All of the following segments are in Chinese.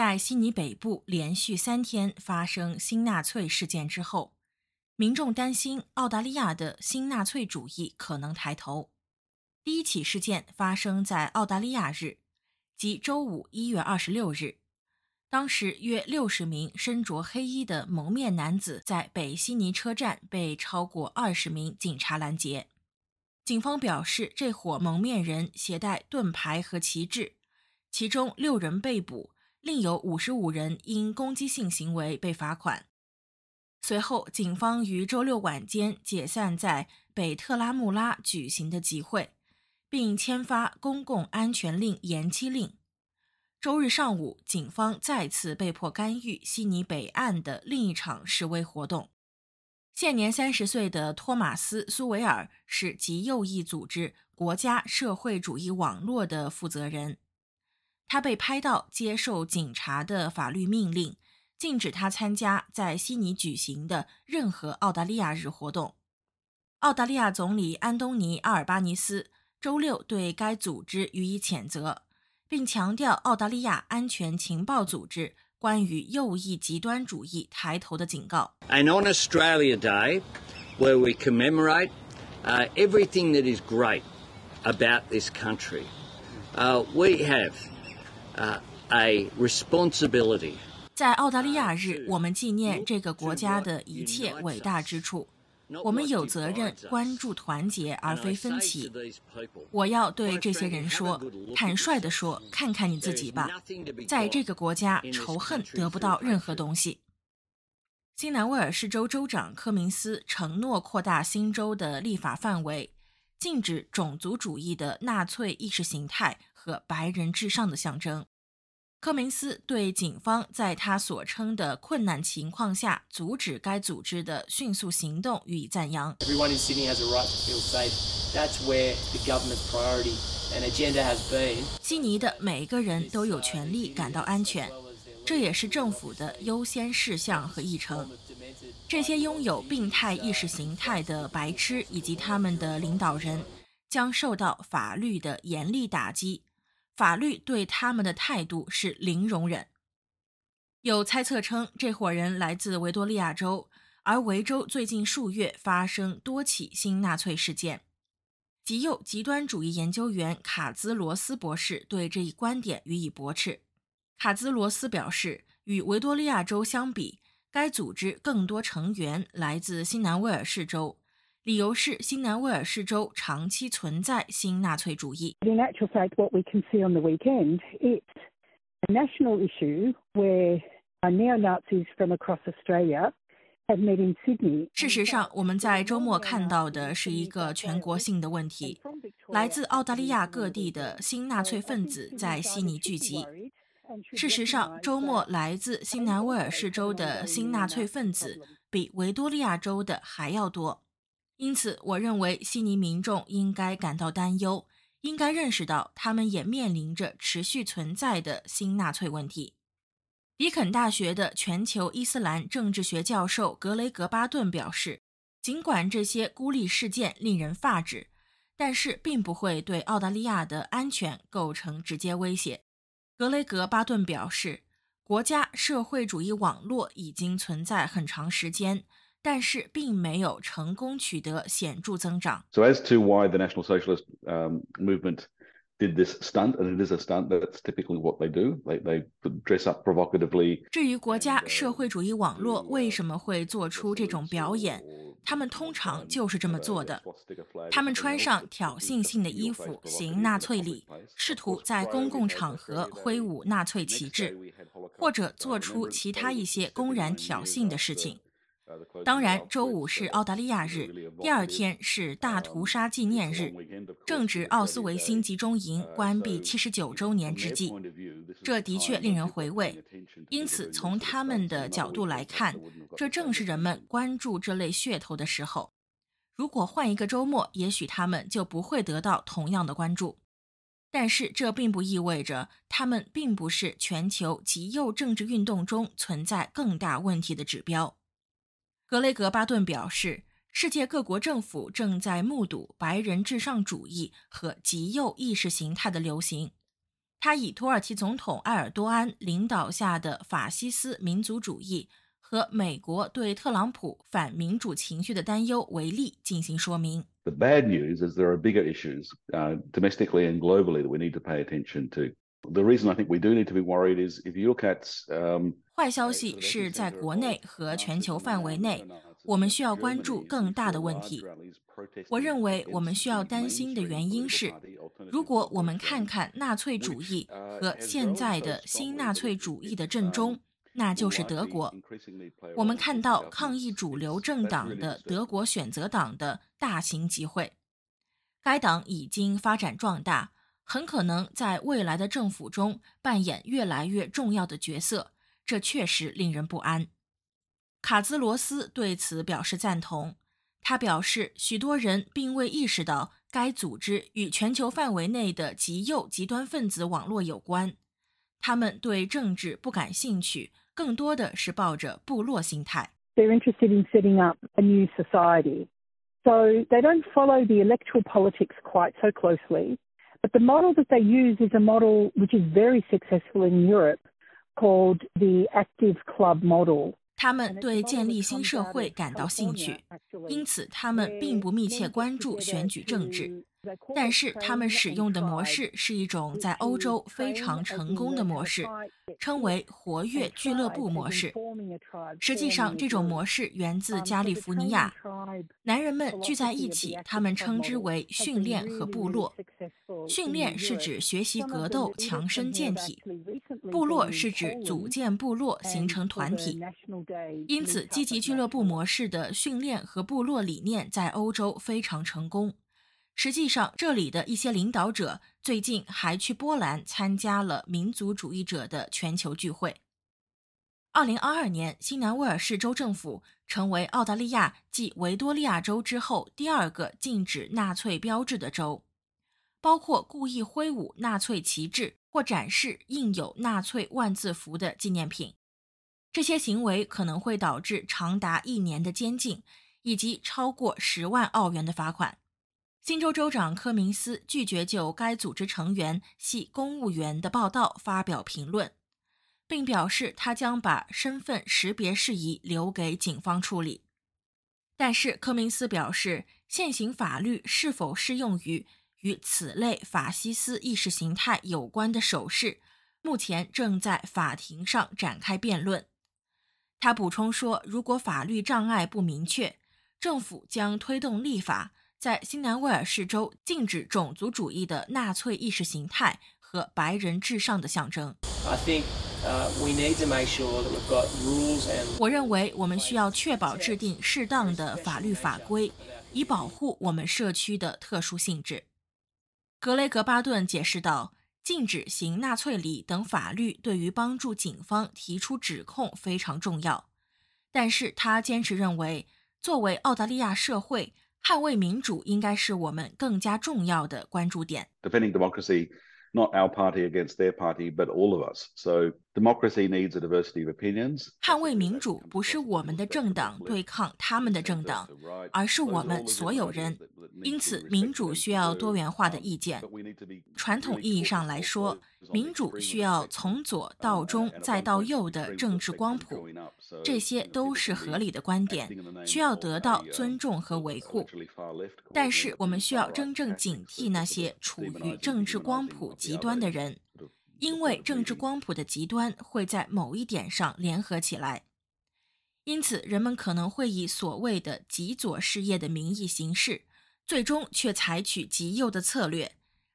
在悉尼北部连续三天发生新纳粹事件之后，民众担心澳大利亚的新纳粹主义可能抬头。第一起事件发生在澳大利亚日，即周五一月二十六日。当时，约六十名身着黑衣的蒙面男子在北悉尼车站被超过二十名警察拦截。警方表示，这伙蒙面人携带盾牌和旗帜，其中六人被捕。另有五十五人因攻击性行为被罚款。随后，警方于周六晚间解散在北特拉穆拉举行的集会，并签发公共安全令延期令。周日上午，警方再次被迫干预悉尼北岸的另一场示威活动。现年三十岁的托马斯·苏维尔是极右翼组织“国家社会主义网络”的负责人。他被拍到接受警察的法律命令，禁止他参加在悉尼举行的任何澳大利亚日活动。澳大利亚总理安东尼·阿尔巴尼斯周六对该组织予以谴责，并强调澳大利亚安全情报组织关于右翼极端主义抬头的警告。And on Australia Day, where we commemorate everything that is great about this country, we have. A responsibility。在澳大利亚日，我们纪念这个国家的一切伟大之处。我们有责任关注团结而非分歧。我要对这些人说，坦率地说，看看你自己吧。在这个国家，仇恨得不到任何东西。新南威尔士州州长科明斯承诺扩大新州的立法范围，禁止种族主义的纳粹意识形态和白人至上的象征。科明斯对警方在他所称的困难情况下阻止该组织的迅速行动予以赞扬。悉尼的每个人都有权利感到安全，这也是政府的优先事项和议程。这些拥有病态意识形态的白痴以及他们的领导人将受到法律的严厉打击。法律对他们的态度是零容忍。有猜测称，这伙人来自维多利亚州，而维州最近数月发生多起新纳粹事件。极右极端主义研究员卡兹罗斯博士对这一观点予以驳斥。卡兹罗斯表示，与维多利亚州相比，该组织更多成员来自新南威尔士州。理由是新南威尔士州长期存在新纳粹主义。In actual fact, what we can see on the weekend, it's a national issue where neo Nazis from across Australia have met in Sydney. 事实上，我们在周末看到的是一个全国性的问题：来自澳大利亚各地的新纳粹分子在悉尼聚集。事实上，周末来自新南威尔士州的新纳粹分子比维多利亚州的还要多。因此，我认为悉尼民众应该感到担忧，应该认识到他们也面临着持续存在的新纳粹问题。迪肯大学的全球伊斯兰政治学教授格雷格巴顿表示，尽管这些孤立事件令人发指，但是并不会对澳大利亚的安全构成直接威胁。格雷格巴顿表示，国家社会主义网络已经存在很长时间。但是并没有成功取得显著增长。So as to why the National Socialist movement did this stunt, and it is a stunt, that's typically what they do. They they dress up provocatively. 至于国家社会主义网络为什么会做出这种表演，他们通常就是这么做的。他们穿上挑衅性的衣服，行纳粹礼，试图在公共场合挥舞纳粹旗帜，或者做出其他一些公然挑衅的事情。当然，周五是澳大利亚日，第二天是大屠杀纪念日，正值奥斯维辛集中营关闭七十九周年之际。这的确令人回味。因此，从他们的角度来看，这正是人们关注这类噱头的时候。如果换一个周末，也许他们就不会得到同样的关注。但是，这并不意味着他们并不是全球极右政治运动中存在更大问题的指标。格雷格巴顿表示，世界各国政府正在目睹白人至上主义和极右意识形态的流行。他以土耳其总统埃尔多安领导下的法西斯民族主义和美国对特朗普反民主情绪的担忧为例进行说明。The bad news is there are bigger issues domestically and globally that we need to pay attention to. The reason I think we do need to be worried is if you look at um, 坏消息是在国内和全球范围内，我们需要关注更大的问题。我认为我们需要担心的原因是，如果我们看看纳粹主义和现在的新纳粹主义的正中，那就是德国。我们看到抗议主流政党的德国选择党的大型集会，该党已经发展壮大，很可能在未来的政府中扮演越来越重要的角色。这确实令人不安。卡兹罗斯对此表示赞同。他表示，许多人并未意识到该组织与全球范围内的极右极端分子网络有关。他们对政治不感兴趣，更多的是抱着部落心态。They're interested in setting up a new society, so they don't follow the electoral politics quite so closely. But the model that they use is a model which is very successful in Europe, called the active club model. 他们对建立新社会感到兴趣，因此他们并不密切关注选举政治。但是他们使用的模式是一种在欧洲非常成功的模式，称为活跃俱乐部模式。实际上，这种模式源自加利福尼亚。男人们聚在一起，他们称之为训练和部落。训练是指学习格斗、强身健体；部落是指组建部落、形成团体。因此，积极俱乐部模式的训练和部落理念在欧洲非常成功。实际上，这里的一些领导者最近还去波兰参加了民族主义者的全球聚会。二零二二年，新南威尔士州政府成为澳大利亚继维多利亚州之后第二个禁止纳粹标志的州，包括故意挥舞纳粹旗帜或展示印有纳粹万字符的纪念品。这些行为可能会导致长达一年的监禁，以及超过十万澳元的罚款。新州州长科明斯拒绝就该组织成员系公务员的报道发表评论，并表示他将把身份识别事宜留给警方处理。但是，科明斯表示，现行法律是否适用于与此类法西斯意识形态有关的手势，目前正在法庭上展开辩论。他补充说，如果法律障碍不明确，政府将推动立法。在新南威尔士州禁止种族主义的纳粹意识形态和白人至上的象征。我认为我们需要确保制定适当的法律法规，以保护我们社区的特殊性质。格雷格巴顿解释道：“禁止行纳粹礼等法律对于帮助警方提出指控非常重要，但是他坚持认为，作为澳大利亚社会。”捍卫民主应该是我们更加重要的关注点。Defending democracy, not our party against their party, but all of us. So democracy needs a diversity of opinions. 捍卫民主不是我们的政党对抗他们的政党，而是我们所有人。因此，民主需要多元化的意见。传统意义上来说，民主需要从左到中再到右的政治光谱，这些都是合理的观点，需要得到尊重和维护。但是，我们需要真正警惕那些处于政治光谱极端的人，因为政治光谱的极端会在某一点上联合起来。因此，人们可能会以所谓的极左事业的名义行事。最终却采取极右的策略，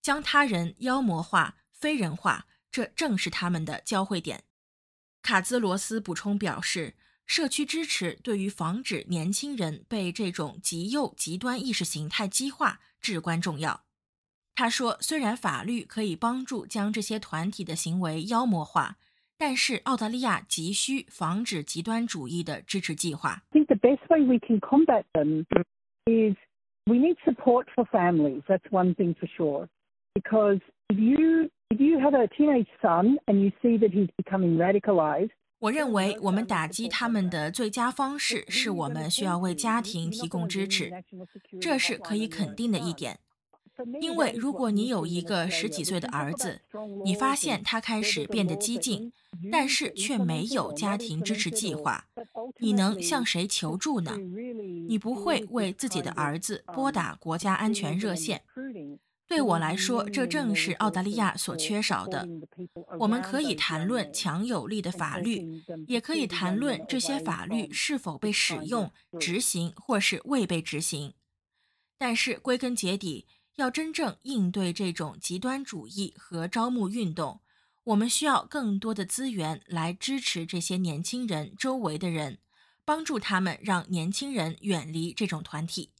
将他人妖魔化、非人化，这正是他们的交汇点。卡兹罗斯补充表示，社区支持对于防止年轻人被这种极右极端意识形态激化至关重要。他说，虽然法律可以帮助将这些团体的行为妖魔化，但是澳大利亚急需防止极端主义的支持计划。I think the best way we can combat them is we need support for families. That's one thing for sure. Because if you if you have a teenage son and you see that he's becoming radicalized, 我认为我们打击他们的最佳方式是我们需要为家庭提供支持，这是可以肯定的一点。因为如果你有一个十几岁的儿子，你发现他开始变得激进，但是却没有家庭支持计划，你能向谁求助呢？你不会为自己的儿子拨打国家安全热线。对我来说，这正是澳大利亚所缺少的。我们可以谈论强有力的法律，也可以谈论这些法律是否被使用、执行或是未被执行。但是归根结底，要真正应对这种极端主义和招募运动，我们需要更多的资源来支持这些年轻人周围的人，帮助他们让年轻人远离这种团体。